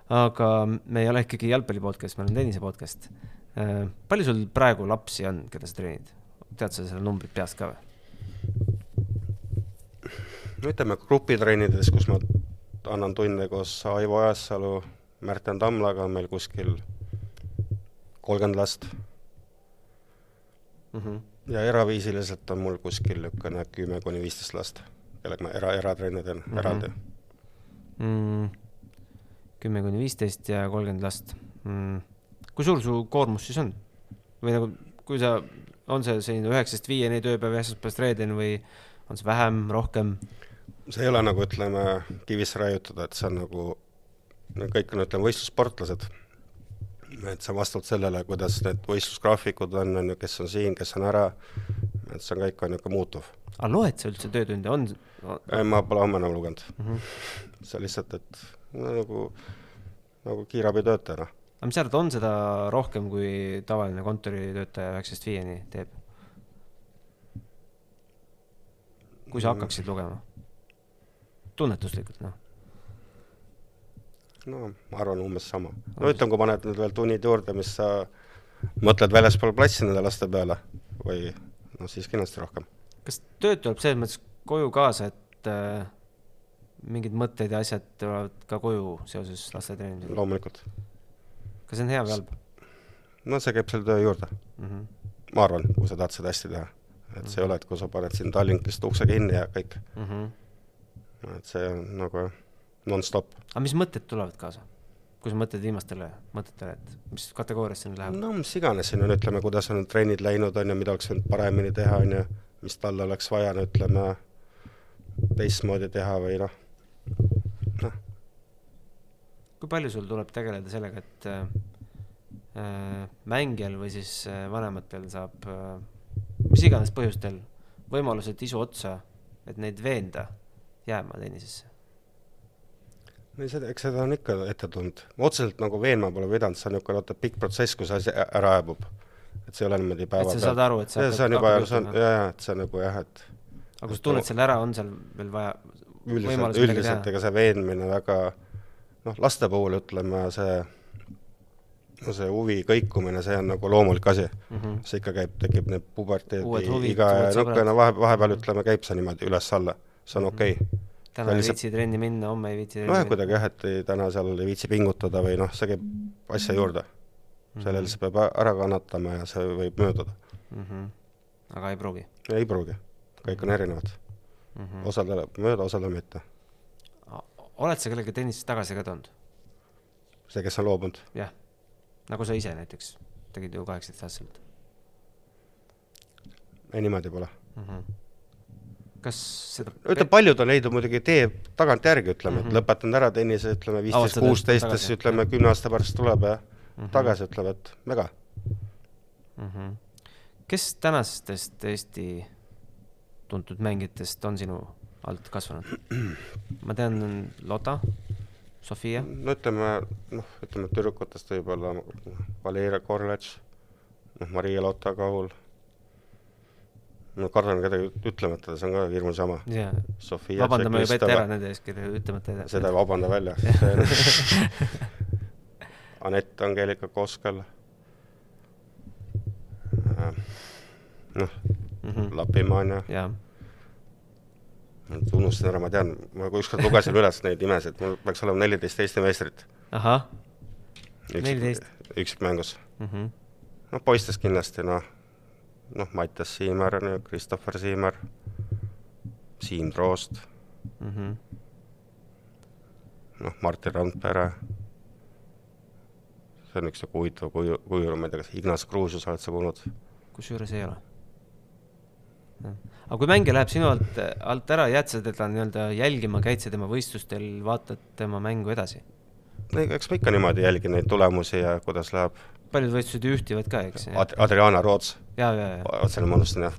aga me ei ole ikkagi jalgpalli podcast, me oleme tennise podcast. palju sul praegu lapsi on, keda sa treenid? tead sa selle numbrit peast ka või? no ütleme grupitrennides, kus ma annan tunde koos Aivo Ajasalu, Märten Tamlaga, on meil kuskil kolmkümmend last mm. -hmm. ja eraviisiliselt on mul kuskil niisugune kümme kuni viisteist last, kellega ma era, eratrenni teen mm. -hmm. eraldi. Mm,. kümme kuni viisteist ja kolmkümmend last mm.. kui suur su koormus siis on? või nagu, kui sa, on see selline üheksast viieni tööpäev, esmaspäevast reedeni või on see vähem, rohkem? see ei ole nagu ütleme, kivisse raiutud, et see on nagu, no kõik on, ütleme, võistlussportlased. et see on vastavalt sellele, kuidas need võistlusgraafikud on, on ju, kes on siin, kes on ära, et see on kõik on niisugune muutuv. aga loed sa üldse töötunde, on no, ei, ma pole homme enam lugenud mm? -hmm. see lihtsalt, et no, nagu, nagu kiirabitöötaja, noh. aga mis sa arvad, on seda rohkem, kui tavaline kontoritöötaja üheksast viieni teeb? kui sa hakkaksid lugema? tunnetuslikult, noh. no ma arvan umbes sama. no ütleme, kui paned nüüd veel tunnid juurde, mis sa mõtled väljaspool platsi nende laste peale või noh, siis kindlasti rohkem. kas tööd tuleb selles mõttes koju kaasa, et äh, mingid mõtted ja asjad tulevad ka koju seoses laste treenimisega? loomulikult. kas see on hea või halb no see käib selle töö juurde, mm? -hmm. ma arvan, kui sa tahad seda hästi teha. et see ei ole, et kui sa paned siin Tallinkist ukse kinni ja kõik, Mm -hmm. et see on nagu nonstop. aga mis mõtted tulevad kaasa? kui sa mõtled viimastele mõtetele, et mis kategooriasse need lähevad? no mis iganes on, ütleme, kuidas on trennid läinud, on ju, mida oleks võinud paremini teha, on ju, mis talle oleks vaja, no ütleme, teistmoodi teha või noh, noh, kui palju sul tuleb tegeleda sellega, et äh, äh, mängijal või siis äh, vanematel saab äh, mis iganes põhjustel võimalused isu otsa, et neid veenda jääma tennisesse? ei seda, eks seda on ikka ette tulnud. otseselt nagu veenma pole pidanud, see on niisugune vaata pikk protsess, kui see asi ära hääbub. et see ei ole niimoodi päeva et sa saad aru, et sa see, see on juba, see on, jaa, et see on nagu jah, et aga kui sa tunned selle ära, on seal veel vaja üldiselt, üldiselt ega see veenmine väga noh, laste puhul ütleme, see no see huvi kõikumine, see on nagu loomulik asi mm. -hmm. see ikka käib, tekib need puberteedi iga niisugune vahe, vahepeal ütleme, käib see niimoodi üles-alla, see on okei okay. täna ei lihtsalt- viitsi trenni minna, homme ei viitsi trenni nojah, kuidagi jah, et ei, täna seal ei viitsi pingutada või noh, see käib asja juurde. Mhm. sellel see peab ä- ära kannatama ja see võib mööduda. mm. -hmm. aga ei pruugi ei pruugi, kõik on erinevad. mm. -hmm. osal läheb mööda, osal mitte. oled sa kellegi tennisest tagasi ka toonud? see, kes on loobunud, jah, nagu sa ise näiteks tegid ju kaheksateistaastaselt ei niimoodi pole. mm. -hmm. kas seda ütleme, paljud on leidnud muidugi tee tagantjärgi, ütleme mm, Mhm. -hmm. et lõpetanud ära tennise, ütleme viisteist, kuusteist, siis ütleme kümne aasta pärast tuleb ja mm -hmm. tagasi ütleb, et mega. mm. -hmm. kes tänastest Eesti tuntud mängijatest on sinu alt kasvanud? ma tean Lotta, Sofia, no ütleme, noh, ütleme tüdrukutest võib-olla Valeria Korletš, noh, Maria Lotta Kaul, no kardan kedagi ütlemata, see on ka hirmus jama. ja Sofia vabandame juba ette ära nende ees, kelle ütlemata ei seda ei vabanda välja. Anett Angeelika Koskal. noh, mm -hmm. Lapimaania, jaa, unustasin ära, ma tean, ma ükskord lugesin üles neid nimesid, mul peaks olema neliteist Eesti meistrit. ahah, 14. üksikmängus. mm -hmm. noh, poistest kindlasti noh, noh, Mattias Siimer, Christopher Siimer, Siim Troost, Mm -hmm. noh, Martin Randpere. see on üks sihuke huvitav kuju, kuju, ma ei tea, kas Ignas Kruusius oled sa kuulnud? kusjuures ei ole. Aga kui mängija läheb sinu alt, alt ära, jääd sa teda nii-öelda jälgima, käid sa tema võistlustel, vaatad tema mängu edasi? eks ma ikka niimoodi jälgin neid tulemusi ja kuidas läheb paljud võistlused ju ühtivad ka, eks? Ad-, Adriana Roots, vot selle ma unustasin jah,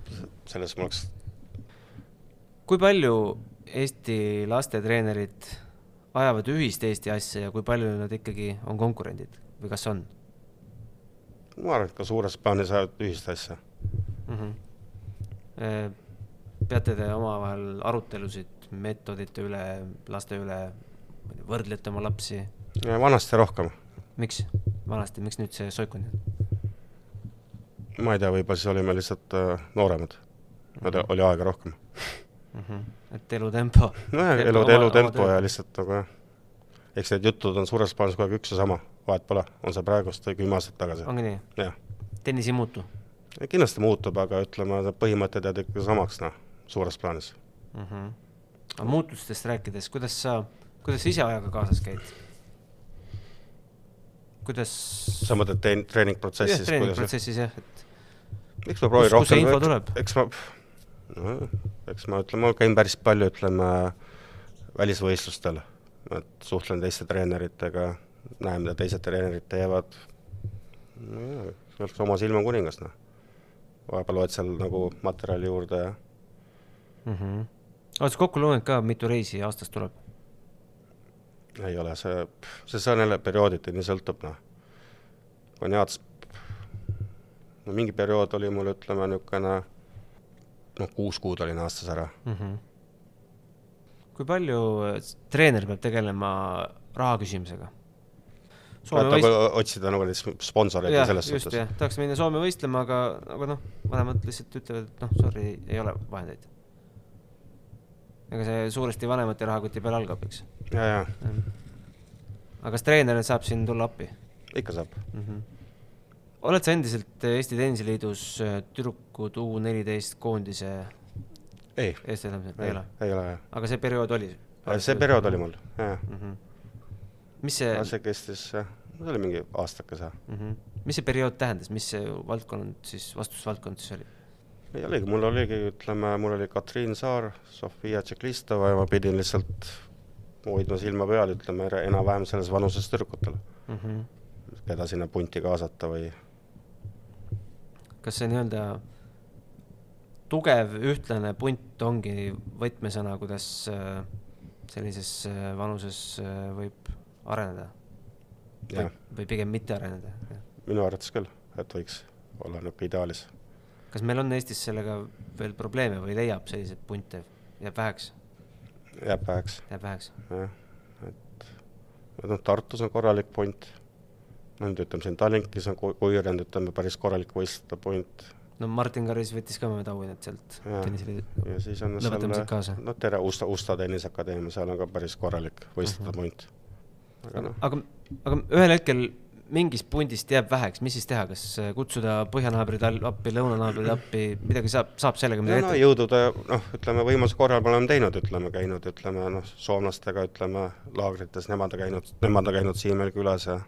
selles mul oleks, kui palju Eesti lastetreenerid ajavad ühist Eesti asja ja kui palju nad ikkagi on konkurendid või kas on ma arvan, et ka suures plaanis ajavad ühist asja. mm? -hmm. Peate te omavahel arutelusid meetodite üle, laste üle, võrdlete oma lapsi, vanasti rohkem, miks, vanasti, miks nüüd see soikund on? ma ei tea, võib-olla siis olime lihtsalt äh, nooremad, oli aega rohkem. mm. -hmm. et elutempo. nojah, elu, elutempo ja lihtsalt nagu jah, eks need jutud on suures plaanis kogu aeg üks ja sama, vahet pole, on see praegust või kümme aastat tagasi, ongi nii? tennis ei muutu kindlasti muutub, aga ütleme, põhimõtted jäävad ikka samaks, noh, suures plaanis. mm? -hmm. aga muutustest rääkides, kuidas sa, kuidas sa ise ajaga kaasas käid? kuidas sa mõtled teen-, jah, treeningprotsessis, kuidas treeningprotsessis jah, et eks ma proovin rohkem tuleb? eks ma, nojah, eks ma ütlen, ma käin päris palju, ütleme, välisvõistlustel, et suhtlen teiste treeneritega, näen, mida teised treenerid teevad, nojah, see oleks oma silma kuningas, noh. Vahepeal loed seal nagu materjali juurde ja mm -hmm. oled sa kokku lugenud ka, mitu reisi aastas tuleb? ei ole see, see, see on jälle periooditi, nii sõltub, noh. kui on head, no mingi periood oli mul, ütleme niisugune noh, kuus kuud olin aastas ära mm. -hmm. kui palju äh, treener peab tegelema raha küsimisega? Soome võist- otsida nagu neid sp- sponsoreid ja selles suhtes jah, tahaks minna Soome võistlema, aga, aga noh, vanemad lihtsalt ütlevad, et noh, sorry, ei ole vahendeid. ega see suuresti vanemate rahakoti peal algab, eks. ja, ja aga kas treener saab siin tulla appi ikka saab. mm? -hmm. oled sa endiselt Eesti Tenniseliidus äh, tüdrukud U neliteist koondise ei, eestvedamisel, ei ei ole? ei ole jah. aga see periood oli? see periood oli mul, jah. mm. -hmm. mis see see kestis, jah, see oli mingi aastakese. mm, -hmm. mis see periood tähendas, mis see valdkond siis, vastutusvaldkond siis oli? ei oligi, mul oligi, ütleme, mul oli Katriin Saar, Sofia Tšeklistova ja ma pidin lihtsalt hoidma silma peal, ütleme, enam-vähem selles vanuses tüdrukutel mm. -hmm. keda sinna punti kaasata või kas see nii-öelda tugev ühtlane punt ongi võtmesõna, kuidas äh, sellises äh, vanuses äh, võib areneda? Või, või pigem mitte areneda? minu arvates küll, et võiks olla niisugune ideaalis. kas meil on Eestis sellega veel probleeme või leiab selliseid punte, jääb väheks? jääb väheks. jääb väheks? jah, et noh, Tartus on korralik punt, no nüüd ütleme siin Tallinkis on kujunenud, ütleme päris korralik võistlev punt. no Martin Karis võttis ka mõned auhinnad sealt tenniseliidu ja siis on lõpetamised kaasa. no tere, Usta, Usta tenniseakadeemia, seal on ka päris korralik. -huh. punt. aga noh. aga, aga ühel hetkel mingist pundist jääb väheks, mis siis teha, kas äh, kutsuda põhjanaabrid appi, lõunanaabrid appi, midagi saab, saab sellega midagi no, ette? jõudude, noh, ütleme võimaluse korral me oleme teinud, ütleme, käinud, ütleme noh, soomlastega, ütleme, laagrites, nemad on käinud, nemad on käinud siin meil külas ja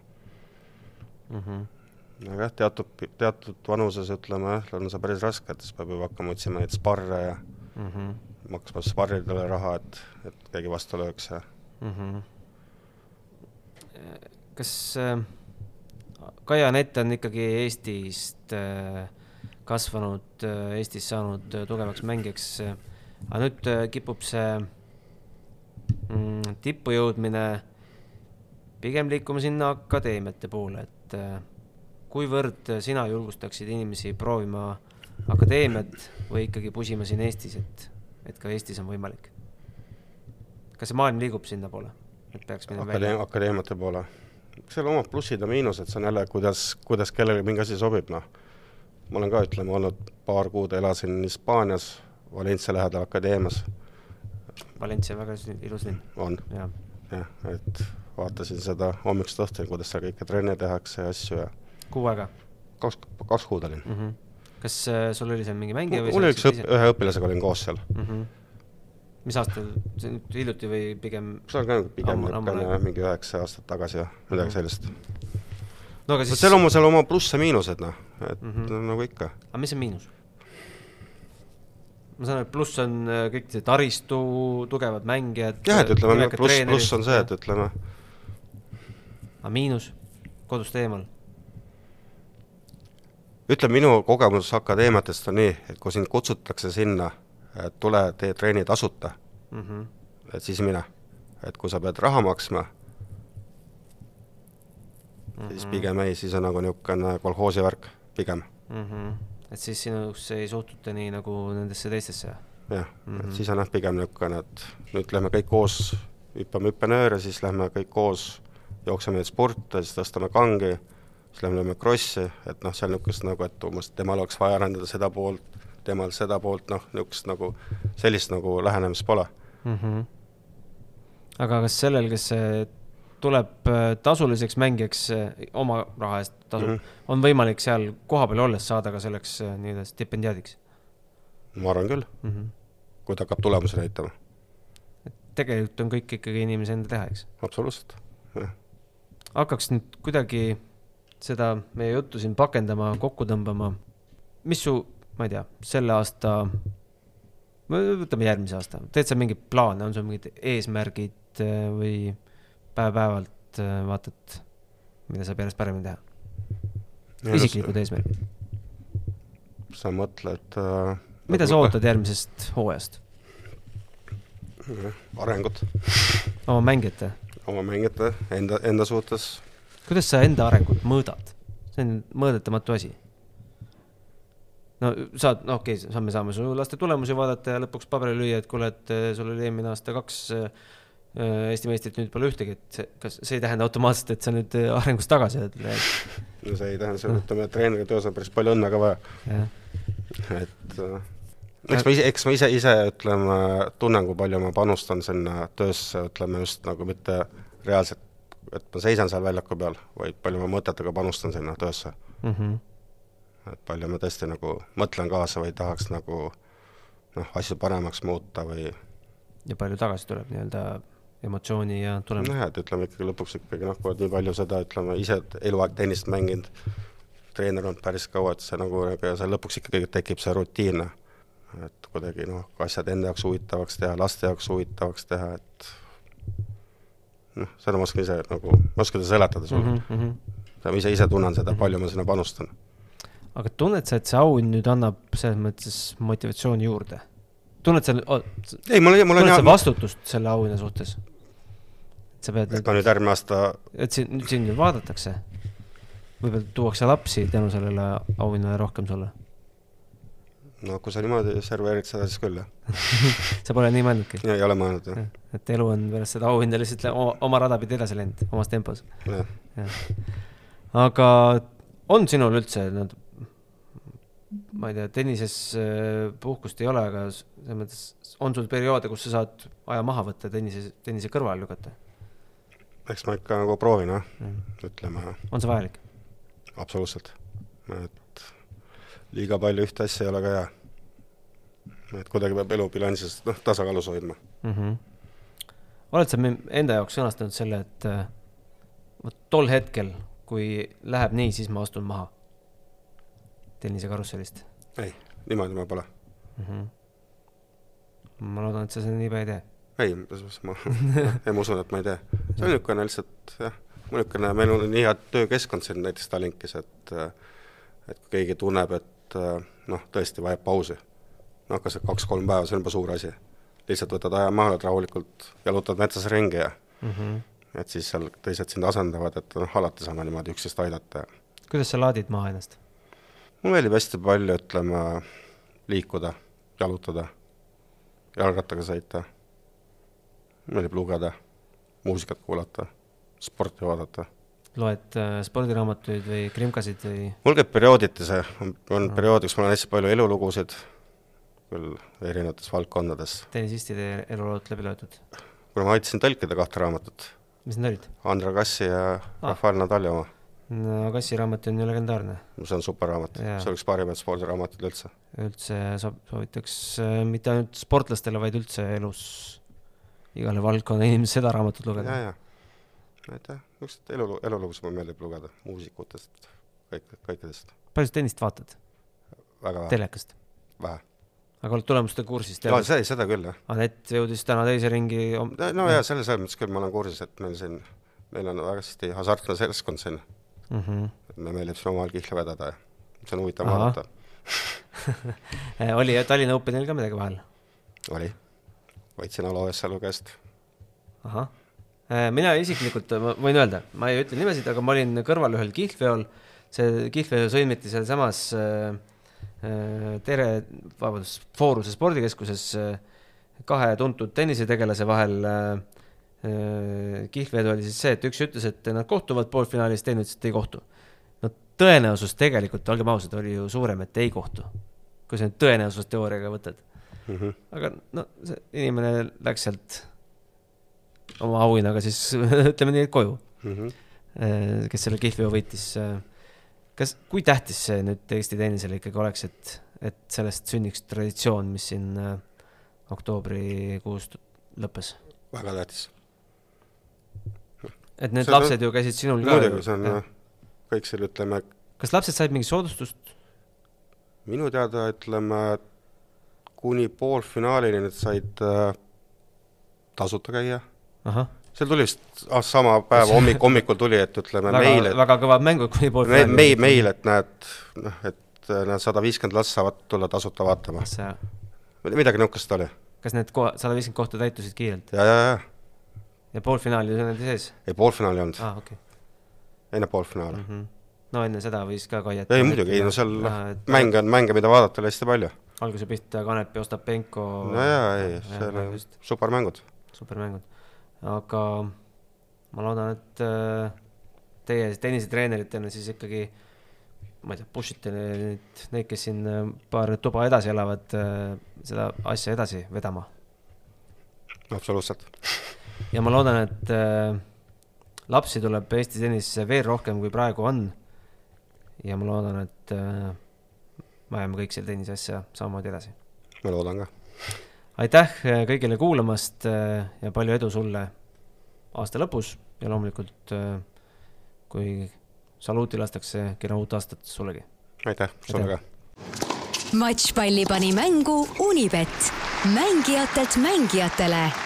mm -hmm. aga jah, teatud, teatud vanuses, ütleme, on see päris raske, et siis peab juba hakkama otsima neid sparre ja mm -hmm. maksma sparridele raha, et, et keegi vastu lööks ja mm. -hmm. Kas äh Kaia Nett on ikkagi Eestist äh, kasvanud, äh, Eestis saanud tugevaks mängijaks. aga nüüd kipub see mm, tippu jõudmine pigem liikuma sinna akadeemiate poole, et kuivõrd sina julgustaksid inimesi proovima akadeemiat või ikkagi pusima siin Eestis, et, et ka Eestis on võimalik? kas see maailm liigub sinnapoole, et peaks minema Akadeem, välja? akadeemiate poole seal omad plussid ja miinused, see on jälle, kuidas, kuidas kellelegi mingi asi sobib, noh. ma olen ka, ütleme, olnud paar kuud, elasin Hispaanias, Valencia lähedal akadeemias. Valencia väga ilus linn. on ja., jah, et vaatasin seda hommikust õhtuni, kuidas seal kõike trenne tehakse ja asju ja kuu aega? kaks, kaks kuud olin mm. -hmm. kas äh, sul oli seal mingi mängija või mul oli üks õp-, ühe õpilasega olin koos seal mm. -hmm mis aastal, see nüüd hiljuti või pigem? see on ka pigem niisugune mingi üheksa aastat tagasi või midagi mhm. sellist. no aga siis seal on seal oma plusse-miinused, noh, et mm -hmm. nagu ikka. aga mis on miinus? ma saan aru, et pluss on äh, kõik see taristu, tugevad mängijad. jah, et ütleme, pluss, pluss on see, et ütleme. aga miinus, kodust eemal? ütleme, minu kogemus akadeemiatest on nii, et kui sind kutsutakse sinna et tule, tee treeni tasuta mm. -hmm. et siis mine. et kui sa pead raha maksma mm, -hmm. siis pigem ei, siis on nagu niisugune kolhoosi värk, pigem mm. -hmm. et siis sinusse ei suhtuta nii nagu nendesse teistesse? jah mm, -hmm. et mhm. siis on jah, pigem niisugune, et nüüd lähme kõik koos, hüppame hüppenööre, siis lähme kõik koos, jookseme spurte, siis tõstame kangi, siis lähme lööme krossi, et noh, seal niisugust nagu, et umbes temal oleks vaja arendada seda poolt temal seda poolt noh, niisugust nagu, sellist nagu lähenemist pole mm. -hmm. aga kas sellel, kes tuleb äh, tasuliseks mängijaks äh, oma raha eest tasu mm, -hmm. on võimalik seal kohapeal olles saada ka selleks äh, nii-öelda stipendiaadiks? ma arvan küll mm, -hmm. kui ta hakkab tulemusi näitama. tegelikult on kõik ikkagi inimese enda teha, eks? absoluutselt, jah. hakkaks nüüd kuidagi seda meie juttu siin pakendama, kokku tõmbama. mis su ma ei tea, selle aasta, võtame järgmise aasta, teed sa mingeid plaane, on sul mingid eesmärgid äh, või päev-päevalt äh, vaatad, mida saab järjest paremini teha? isiklikud eesmärgid? sa mõtled äh, mida sa ootad järgmisest hooajast? arengut. oma mängijate? oma mängijate, enda, enda suhtes. kuidas sa enda arengut mõõdad? see on mõõdetamatu asi no saad, no okei okay,, me saame su laste tulemusi vaadata ja lõpuks paberile lüüa, et kuule, et eh, sul oli eelmine aasta kaks eh, Eesti meistrit, nüüd pole ühtegi, et see, kas see ei tähenda automaatselt, et sa nüüd eh, arengus tagasi oled? no see ei tähenda, see ütleme, et treeneri töös on päris palju õnne ka vaja. et eks ma ise, eks ma ise, ise ütleme, tunnen, kui palju ma panustan sinna töösse, ütleme just nagu mitte reaalselt, et ma seisan seal väljaku peal, vaid palju ma mõtetega panustan sinna töösse mm. -hmm et palju ma tõesti nagu mõtlen kaasa või tahaks nagu noh, asju paremaks muuta või ja palju tagasi tuleb nii-öelda emotsiooni ja tulemusi? nojah, et ütleme ikkagi lõpuks ikkagi noh, kui oled nii palju seda, ütleme ise eluaeg tennist mänginud, treener olnud päris kaua, et see nagu, ega seal lõpuks ikkagi tekib see rutiin, et kuidagi noh, asjad enda jaoks huvitavaks teha, laste jaoks huvitavaks teha, et noh, seda ma oskan ise nagu, ma oskan seda seletada sulle mm. -hmm. -hmm. ma ise, ise tunnen seda, palju ma sinna panustan. Aga tunned sa, et see auhind nüüd annab selles mõttes motivatsiooni juurde? tunned sa oh,, ei, mul, mul on hea vastutust selle auhinna suhtes? et sa pead et ma nüüd järgmine aasta, et sind, nüüd sind vaadatakse. võib-olla tuuakse lapsi tänu sellele auhinnale rohkem sulle. no kui sa niimoodi serveerid seda, siis küll, jah. sa pole nii mõelnudki? ei ole mõelnud, jah. et elu on pärast seda auhinda lihtsalt oma, rada pidi edasi läinud, omas tempos. jah. aga on sinul üldse nad, ma ei tea, tennises äh, puhkust ei ole, aga selles mõttes on sul perioode, kus sa saad aja maha võtta tennise, tennise kõrvale lükata? eks ma ikka nagu proovin, jah, Mm. ütleme on see vajalik? absoluutselt. et liiga palju ühte asja ei ole ka hea. et kuidagi peab elu bilansis, noh, tasakaalus hoidma. mm. -hmm. oled sa enda jaoks sõnastanud selle, et äh, vot tol hetkel, kui läheb nii, siis ma astun maha tennisekarussellist ei, niimoodi ma pole. mm? -hmm. ma loodan, et sa seda niipea ei tee. ei, ma, ei ma usun, et ma ei tee. see on niisugune lihtsalt jah, niisugune, meil on nii hea töökeskkond siin näiteks Tallinkis, et et kui keegi tunneb, et noh, tõesti vajab pausi, noh, kas see kaks-kolm päeva, see on juba suur asi. lihtsalt võtad aja maha, oled rahulikult, jalutad metsas ringi ja mm. -hmm. et siis seal teised sind asendavad, et noh, alati saame niimoodi üksteist aidata kuidas sa laadid maha ennast? Mulle meeldib hästi palju, ütleme, liikuda, jalutada, jalgrattaga sõita, meeldib lugeda, muusikat kuulata, sporti vaadata. loed äh, spordiraamatuid või krimkasid või? mul käib periooditi see, on, on periood, kus mul on hästi palju elulugusid, küll erinevates valdkondades. tennisistide elulood läbi loetud. kuna ma aitasin tõlkida kahte raamatut, mis need olid? Andra Kassi ja Rafael Nadali oma, no Kassi raamat on ju legendaarne. see on super raamat, Jaa. see on üks parimaid spordiraamatuid üldse. üldse sob-, soovitaks äh, mitte ainult sportlastele, vaid üldse elus igale valdkonna inimesele seda raamatut ja, lugeda. ja, aitäh, niisuguseid elulu, elulugusid mulle meeldib lugeda, muusikutest, kõik, kõikidest, palju sa tennist vaatad? telekast? vähe. aga oled tulemustega kursis? jaa, see, seda küll, jah. Anett jõudis täna teise ringi om- no jaa, selles, selles mõttes küll ma olen kursis, et meil siin, meil on väga hästi hasartne seltskond siin, mm. -hmm. meile meeldib siin omavahel kihla vedada see on huvitav vaadata. oli Tallinna Openil ka midagi vahel? oli, võitsin Alo Essalu käest. ahah. mina isiklikult, ma võin öelda, ma ei ütle nimesid, aga ma olin kõrval ühel kihlveol, see kihlveo sõlmiti sealsamas äh, Tere, vabandust, Fooruse spordikeskuses äh, kahe tuntud tennisetegelase vahel äh, kihlvedu oli siis see, et üks ütles, et nad kohtuvad poolfinaalis, teine ütles, et ei kohtu. no tõenäosus tegelikult, olgem ausad, oli ju suurem, et ei kohtu. kui sa nüüd tõenäosusteooriaga võtad Mm -hmm. aga no see inimene läks sealt oma auhinnaga siis ütleme nii, et koju, Mm -hmm. kes selle kihlveo võitis. kas, kui tähtis see nüüd Eesti tennisele ikkagi oleks, et, et sellest sünniks traditsioon, mis siin äh, oktoobrikuus lõppes? väga tähtis. Et need See on- lapsed ju käisid sinul ka muidugi, see on jah, kõik seal, ütleme, kas lapsed said mingit soodustust? minu teada ütleme, kuni poolfinaalini nad said äh, tasuta käia. seal tuli vist ah, sama päev hommik, hommikul tuli, et ütleme väga meil,, väga kõvad mängud kuni poolfinaali. meil, meil, et näed, noh, et äh, need sada viiskümmend last saavad tulla tasuta vaatama. midagi niisugust oli. kas need sada viiskümmend kohta täitusid kiirelt ja, ja, ja, ja poolfinaali oli nende sees? ei poolfinaali ei olnud ah,, okei okay. enne poolfinaali mm. -hmm. no enne seda võis ka Kaiet ei muidugi, ei no seal et mänge on, mänge, mida vaadata oli hästi palju. alguse pihta Kanepi, Ostapenko no jaa, ei, see oli just. supermängud. supermängud aga ma loodan, et äh, teie tennisetreeneritena siis ikkagi ma ei tea, push ite neid, neid, kes siin äh, paar tuba edasi elavad, seda asja edasi vedama. absoluutselt. Ja ma loodan, et äh, lapsi tuleb Eesti tennisesse veel rohkem, kui praegu on. ja ma loodan, et äh, me ajame kõik selle tennise asja samamoodi edasi. ma loodan ka. aitäh äh, kõigile kuulamast äh, ja palju edu sulle aasta lõpus ja loomulikult äh, kui saluuti lastakse, kena uut aastat sullegi. aitäh, sulle ka. matšpalli pani mängu Unibet, mängijatelt mängijatele